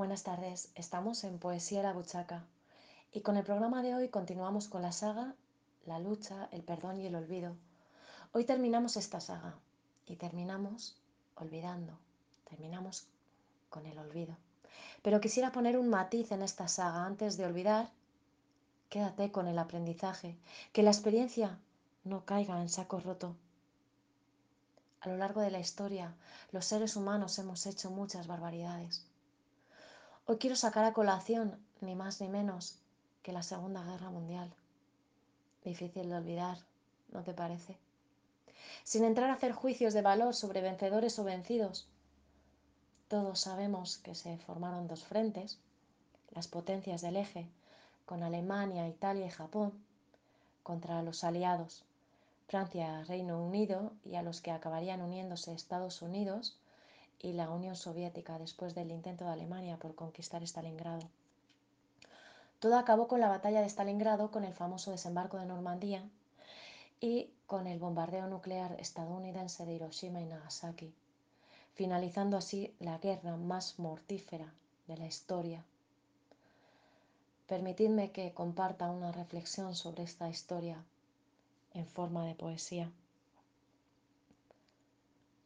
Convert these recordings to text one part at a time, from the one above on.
Buenas tardes, estamos en Poesía la Buchaca y con el programa de hoy continuamos con la saga La lucha, el perdón y el olvido. Hoy terminamos esta saga y terminamos olvidando, terminamos con el olvido. Pero quisiera poner un matiz en esta saga antes de olvidar. Quédate con el aprendizaje, que la experiencia no caiga en saco roto. A lo largo de la historia, los seres humanos hemos hecho muchas barbaridades. Hoy quiero sacar a colación, ni más ni menos, que la Segunda Guerra Mundial. Difícil de olvidar, ¿no te parece? Sin entrar a hacer juicios de valor sobre vencedores o vencidos, todos sabemos que se formaron dos frentes, las potencias del eje, con Alemania, Italia y Japón, contra los aliados, Francia, Reino Unido y a los que acabarían uniéndose Estados Unidos y la Unión Soviética después del intento de Alemania por conquistar Stalingrado. Todo acabó con la batalla de Stalingrado, con el famoso desembarco de Normandía y con el bombardeo nuclear estadounidense de Hiroshima y Nagasaki, finalizando así la guerra más mortífera de la historia. Permitidme que comparta una reflexión sobre esta historia en forma de poesía.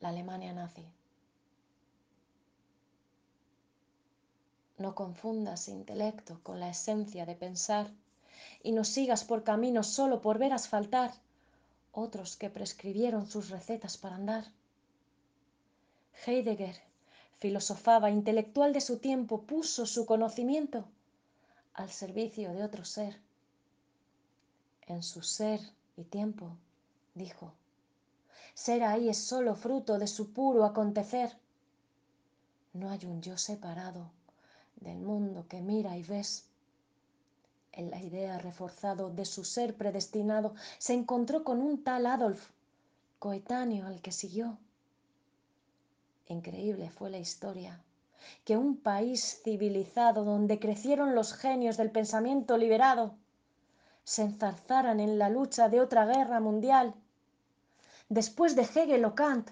La Alemania nazi. No confundas intelecto con la esencia de pensar y no sigas por caminos solo por ver asfaltar otros que prescribieron sus recetas para andar. Heidegger filosofaba, intelectual de su tiempo, puso su conocimiento al servicio de otro ser. En su ser y tiempo, dijo, ser ahí es solo fruto de su puro acontecer. No hay un yo separado del mundo que mira y ves. En la idea reforzado de su ser predestinado, se encontró con un tal Adolf, coetáneo al que siguió. Increíble fue la historia, que un país civilizado donde crecieron los genios del pensamiento liberado, se enzarzaran en la lucha de otra guerra mundial. Después de Hegel o Kant,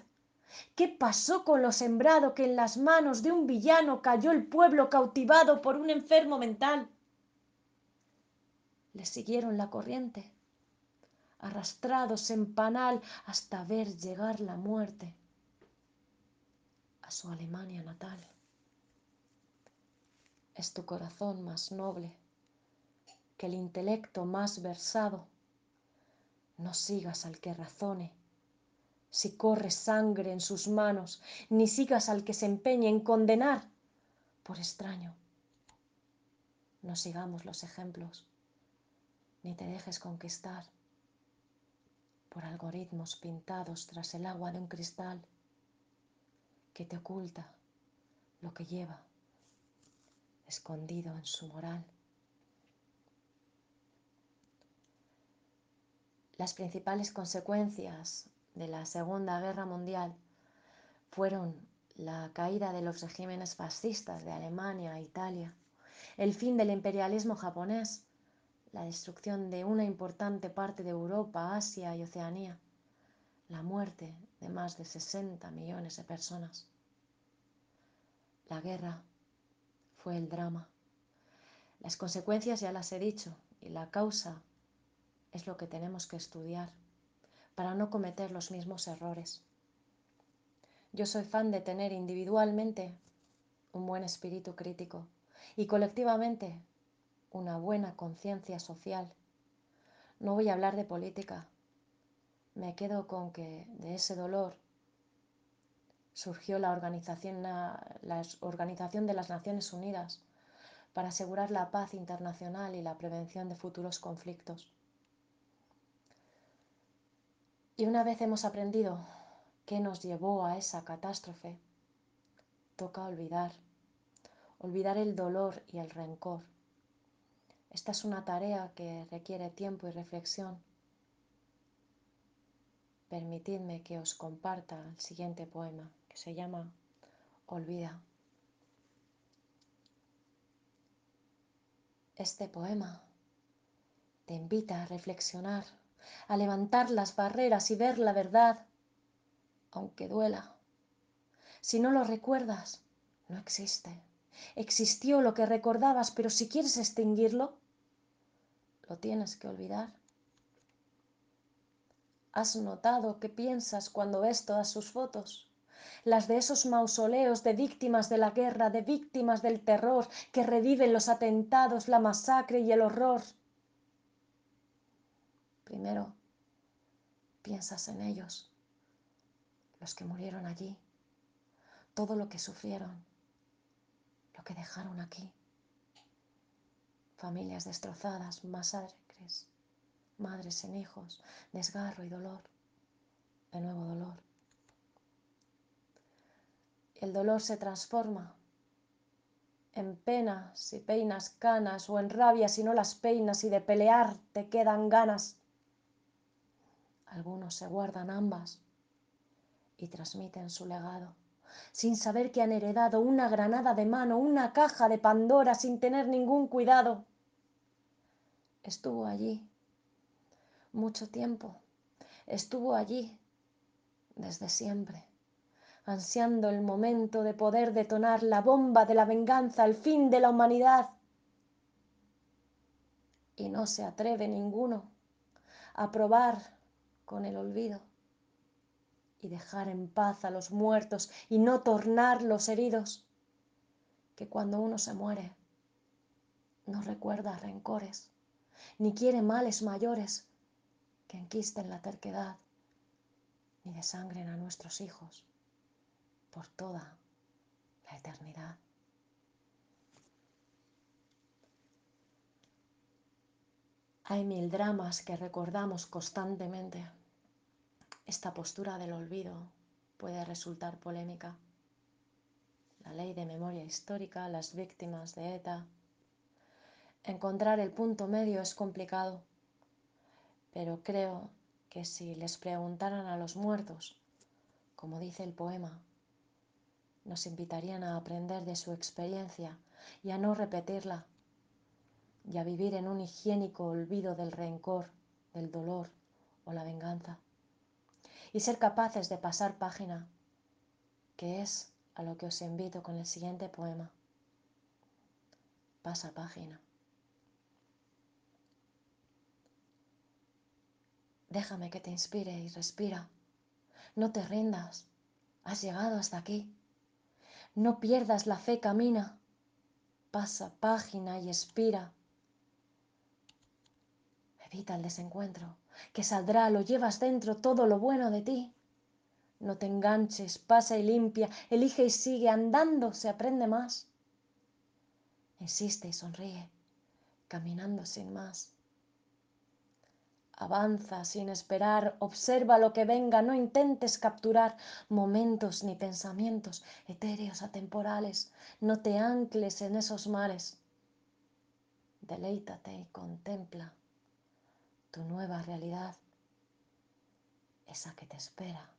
¿Qué pasó con lo sembrado que en las manos de un villano cayó el pueblo cautivado por un enfermo mental? Le siguieron la corriente, arrastrados en panal hasta ver llegar la muerte a su Alemania natal. Es tu corazón más noble que el intelecto más versado. No sigas al que razone si corre sangre en sus manos, ni sigas al que se empeñe en condenar por extraño. No sigamos los ejemplos, ni te dejes conquistar por algoritmos pintados tras el agua de un cristal que te oculta lo que lleva escondido en su moral. Las principales consecuencias de la Segunda Guerra Mundial fueron la caída de los regímenes fascistas de Alemania e Italia, el fin del imperialismo japonés, la destrucción de una importante parte de Europa, Asia y Oceanía, la muerte de más de 60 millones de personas. La guerra fue el drama. Las consecuencias ya las he dicho y la causa es lo que tenemos que estudiar para no cometer los mismos errores. Yo soy fan de tener individualmente un buen espíritu crítico y colectivamente una buena conciencia social. No voy a hablar de política. Me quedo con que de ese dolor surgió la organización, de las Naciones Unidas para asegurar la paz internacional y la prevención de futuros conflictos. Y una vez hemos aprendido qué nos llevó a esa catástrofe, toca olvidar, olvidar el dolor y el rencor. Esta es una tarea que requiere tiempo y reflexión. Permitidme que os comparta el siguiente poema que se llama Olvida. Este poema te invita a reflexionar a levantar las barreras y ver la verdad, aunque duela. Si no lo recuerdas, no existe existió lo que recordabas, pero si quieres extinguirlo, lo tienes que olvidar. ¿Has notado qué piensas cuando ves todas sus fotos? Las de esos mausoleos de víctimas de la guerra, de víctimas del terror, que reviven los atentados, la masacre y el horror. Primero, piensas en ellos, los que murieron allí, todo lo que sufrieron, lo que dejaron aquí. Familias destrozadas, masacres, madres en hijos, desgarro y dolor, de nuevo dolor. El dolor se transforma en pena si peinas canas o en rabia si no las peinas y de pelear te quedan ganas. Algunos se guardan ambas y transmiten su legado, sin saber que han heredado una granada de mano, una caja de Pandora sin tener ningún cuidado. Estuvo allí mucho tiempo, estuvo allí desde siempre, ansiando el momento de poder detonar la bomba de la venganza, el fin de la humanidad. Y no se atreve ninguno a probar con el olvido y dejar en paz a los muertos y no tornar los heridos, que cuando uno se muere no recuerda rencores, ni quiere males mayores que enquisten la terquedad, ni desangren a nuestros hijos por toda la eternidad. Hay mil dramas que recordamos constantemente. Esta postura del olvido puede resultar polémica. La ley de memoria histórica, las víctimas de ETA. Encontrar el punto medio es complicado, pero creo que si les preguntaran a los muertos, como dice el poema, nos invitarían a aprender de su experiencia y a no repetirla y a vivir en un higiénico olvido del rencor, del dolor o la venganza. Y ser capaces de pasar página, que es a lo que os invito con el siguiente poema. Pasa página. Déjame que te inspire y respira. No te rindas. Has llegado hasta aquí. No pierdas la fe, camina. Pasa página y expira. Evita el desencuentro, que saldrá, lo llevas dentro, todo lo bueno de ti. No te enganches, pasa y limpia, elige y sigue, andando se aprende más. Insiste y sonríe, caminando sin más. Avanza sin esperar, observa lo que venga, no intentes capturar momentos ni pensamientos etéreos atemporales, no te ancles en esos mares. Deleítate y contempla tu nueva realidad, esa que te espera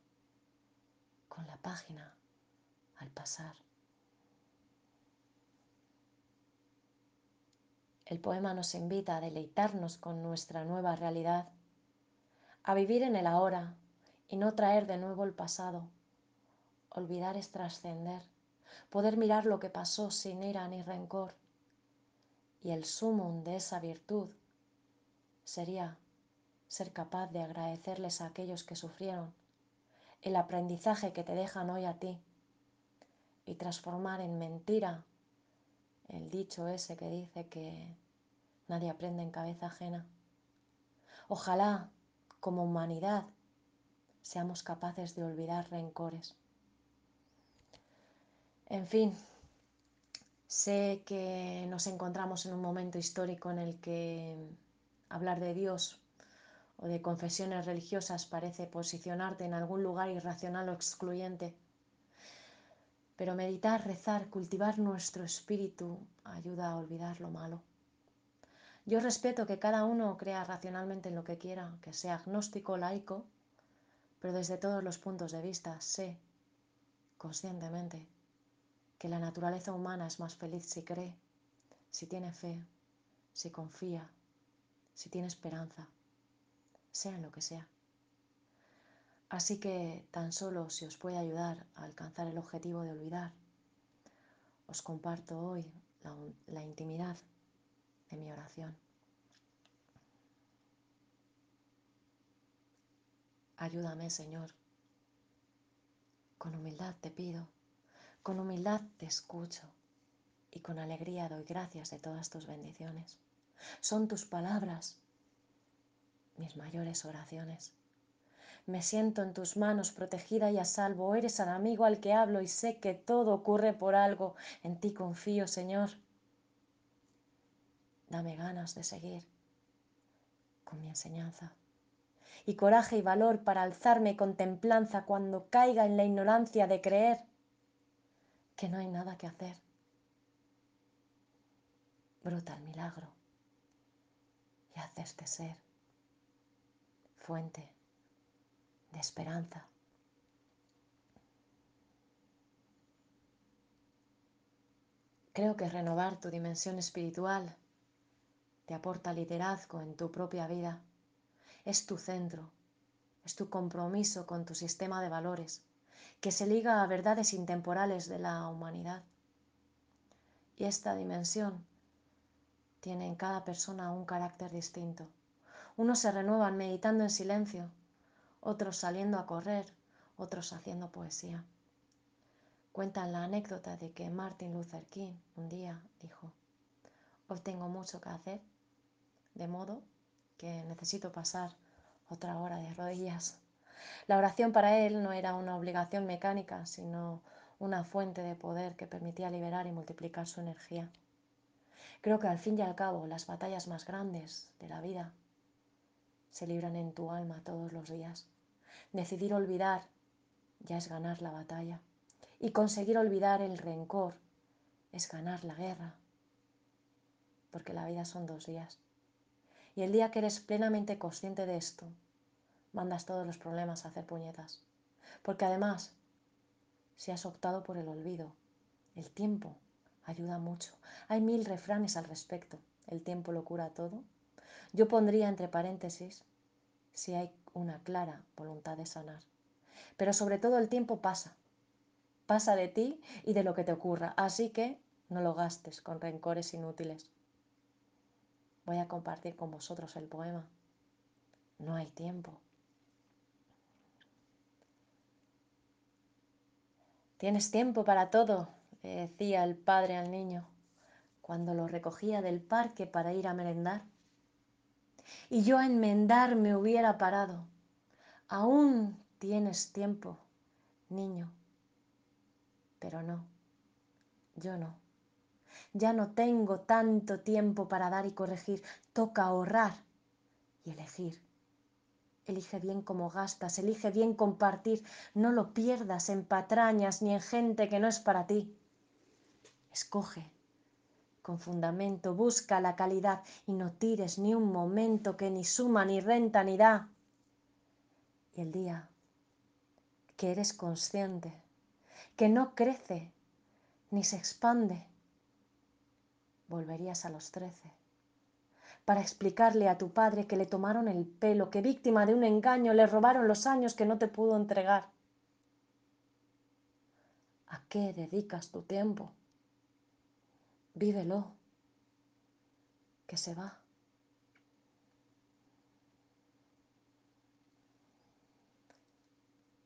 con la página al pasar. El poema nos invita a deleitarnos con nuestra nueva realidad, a vivir en el ahora y no traer de nuevo el pasado. Olvidar es trascender, poder mirar lo que pasó sin ira ni rencor. Y el sumum de esa virtud sería ser capaz de agradecerles a aquellos que sufrieron, el aprendizaje que te dejan hoy a ti y transformar en mentira el dicho ese que dice que nadie aprende en cabeza ajena. Ojalá, como humanidad, seamos capaces de olvidar rencores. En fin, sé que nos encontramos en un momento histórico en el que hablar de Dios o de confesiones religiosas parece posicionarte en algún lugar irracional o excluyente. Pero meditar, rezar, cultivar nuestro espíritu ayuda a olvidar lo malo. Yo respeto que cada uno crea racionalmente en lo que quiera, que sea agnóstico, o laico, pero desde todos los puntos de vista sé, conscientemente, que la naturaleza humana es más feliz si cree, si tiene fe, si confía, si tiene esperanza sea lo que sea. Así que tan solo si os puede ayudar a alcanzar el objetivo de olvidar, os comparto hoy la, la intimidad de mi oración. Ayúdame, Señor. Con humildad te pido, con humildad te escucho y con alegría doy gracias de todas tus bendiciones. Son tus palabras mis mayores oraciones. Me siento en tus manos protegida y a salvo. Eres el amigo al que hablo y sé que todo ocurre por algo. En ti confío, Señor. Dame ganas de seguir con mi enseñanza. Y coraje y valor para alzarme con templanza cuando caiga en la ignorancia de creer que no hay nada que hacer. Brota el milagro y hace este ser fuente de esperanza. Creo que renovar tu dimensión espiritual te aporta liderazgo en tu propia vida. Es tu centro, es tu compromiso con tu sistema de valores, que se liga a verdades intemporales de la humanidad. Y esta dimensión tiene en cada persona un carácter distinto. Unos se renuevan meditando en silencio, otros saliendo a correr, otros haciendo poesía. Cuentan la anécdota de que Martin Luther King un día dijo, hoy tengo mucho que hacer, de modo que necesito pasar otra hora de rodillas. La oración para él no era una obligación mecánica, sino una fuente de poder que permitía liberar y multiplicar su energía. Creo que al fin y al cabo las batallas más grandes de la vida se libran en tu alma todos los días. Decidir olvidar ya es ganar la batalla. Y conseguir olvidar el rencor es ganar la guerra. Porque la vida son dos días. Y el día que eres plenamente consciente de esto, mandas todos los problemas a hacer puñetas. Porque además, si has optado por el olvido, el tiempo ayuda mucho. Hay mil refranes al respecto. El tiempo lo cura todo yo pondría entre paréntesis si hay una clara voluntad de sanar. Pero sobre todo el tiempo pasa. Pasa de ti y de lo que te ocurra. Así que no lo gastes con rencores inútiles. Voy a compartir con vosotros el poema. No hay tiempo. Tienes tiempo para todo, decía el padre al niño cuando lo recogía del parque para ir a merendar y yo a enmendar me hubiera parado. Aún tienes tiempo, niño. Pero no, yo no. Ya no tengo tanto tiempo para dar y corregir. Toca ahorrar y elegir. Elige bien cómo gastas, elige bien compartir. No lo pierdas en patrañas ni en gente que no es para ti. Escoge con fundamento, busca la calidad y no tires ni un momento que ni suma, ni renta, ni da. Y el día que eres consciente, que no crece ni se expande, volverías a los trece para explicarle a tu padre que le tomaron el pelo, que víctima de un engaño le robaron los años que no te pudo entregar. ¿A qué dedicas tu tiempo? Vívelo, que se va.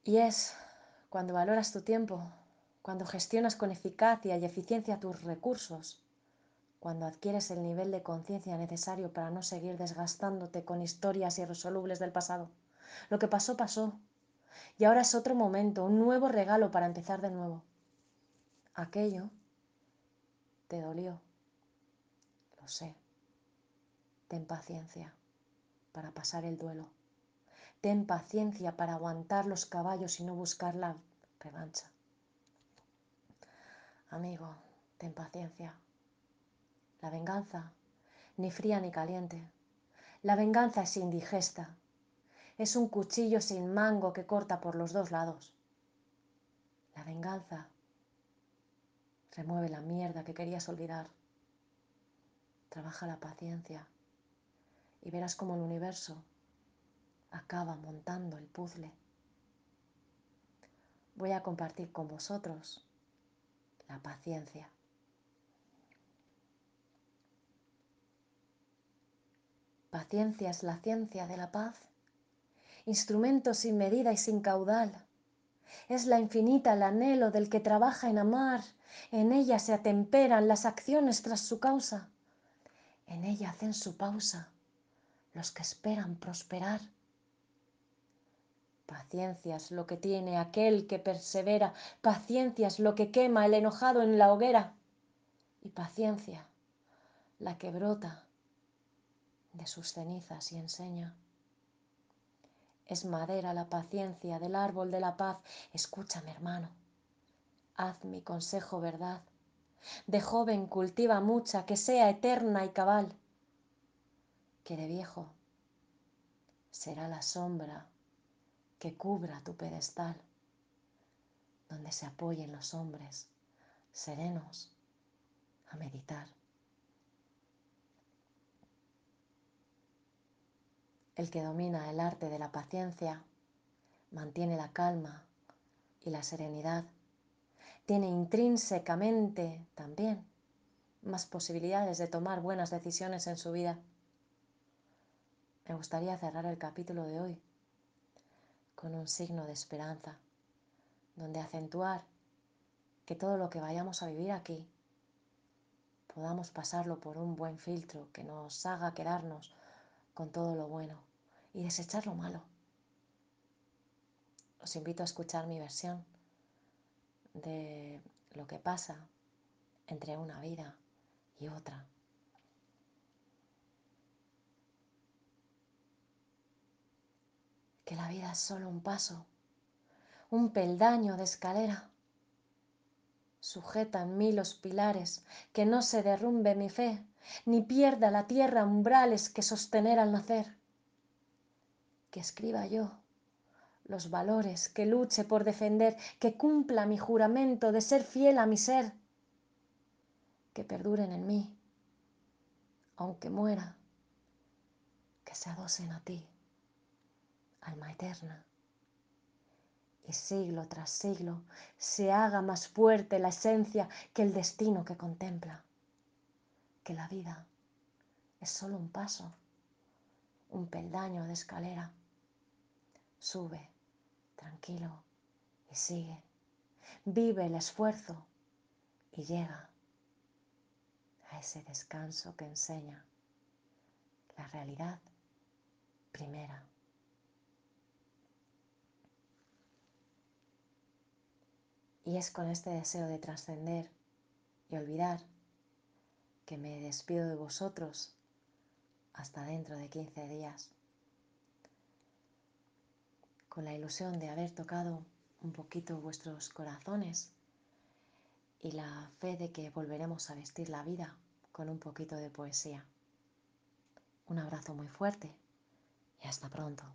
Y es cuando valoras tu tiempo, cuando gestionas con eficacia y eficiencia tus recursos, cuando adquieres el nivel de conciencia necesario para no seguir desgastándote con historias irresolubles del pasado. Lo que pasó, pasó. Y ahora es otro momento, un nuevo regalo para empezar de nuevo. Aquello te dolió. Lo sé. Ten paciencia para pasar el duelo. Ten paciencia para aguantar los caballos y no buscar la revancha. Amigo, ten paciencia. La venganza, ni fría ni caliente. La venganza es indigesta. Es un cuchillo sin mango que corta por los dos lados. La venganza Remueve la mierda que querías olvidar. Trabaja la paciencia y verás cómo el universo acaba montando el puzzle. Voy a compartir con vosotros la paciencia. Paciencia es la ciencia de la paz, instrumento sin medida y sin caudal es la infinita el anhelo del que trabaja en amar, en ella se atemperan las acciones tras su causa, en ella hacen su pausa los que esperan prosperar. Paciencia es lo que tiene aquel que persevera, paciencia es lo que quema el enojado en la hoguera y paciencia la que brota de sus cenizas y enseña. Es madera la paciencia del árbol de la paz. Escúchame, hermano. Haz mi consejo verdad. De joven cultiva mucha, que sea eterna y cabal. Que de viejo será la sombra que cubra tu pedestal, donde se apoyen los hombres serenos a meditar. El que domina el arte de la paciencia mantiene la calma y la serenidad. Tiene intrínsecamente también más posibilidades de tomar buenas decisiones en su vida. Me gustaría cerrar el capítulo de hoy con un signo de esperanza, donde acentuar que todo lo que vayamos a vivir aquí podamos pasarlo por un buen filtro que nos haga quedarnos con todo lo bueno y desechar lo malo. Os invito a escuchar mi versión de lo que pasa entre una vida y otra. Que la vida es solo un paso, un peldaño de escalera. Sujeta en mí los pilares, que no se derrumbe mi fe, ni pierda la tierra umbrales que sostener al nacer que escriba yo. Los valores que luche por defender, que cumpla mi juramento de ser fiel a mi ser, que perduren en mí, aunque muera, que se adosen a ti, alma eterna, y siglo tras siglo se haga más fuerte la esencia que el destino que contempla, que la vida es solo un paso, un peldaño de escalera Sube, tranquilo, y sigue. Vive el esfuerzo y llega a ese descanso que enseña la realidad primera. Y es con este deseo de trascender y olvidar que me despido de vosotros hasta dentro de 15 días con la ilusión de haber tocado un poquito vuestros corazones y la fe de que volveremos a vestir la vida con un poquito de poesía. Un abrazo muy fuerte y hasta pronto.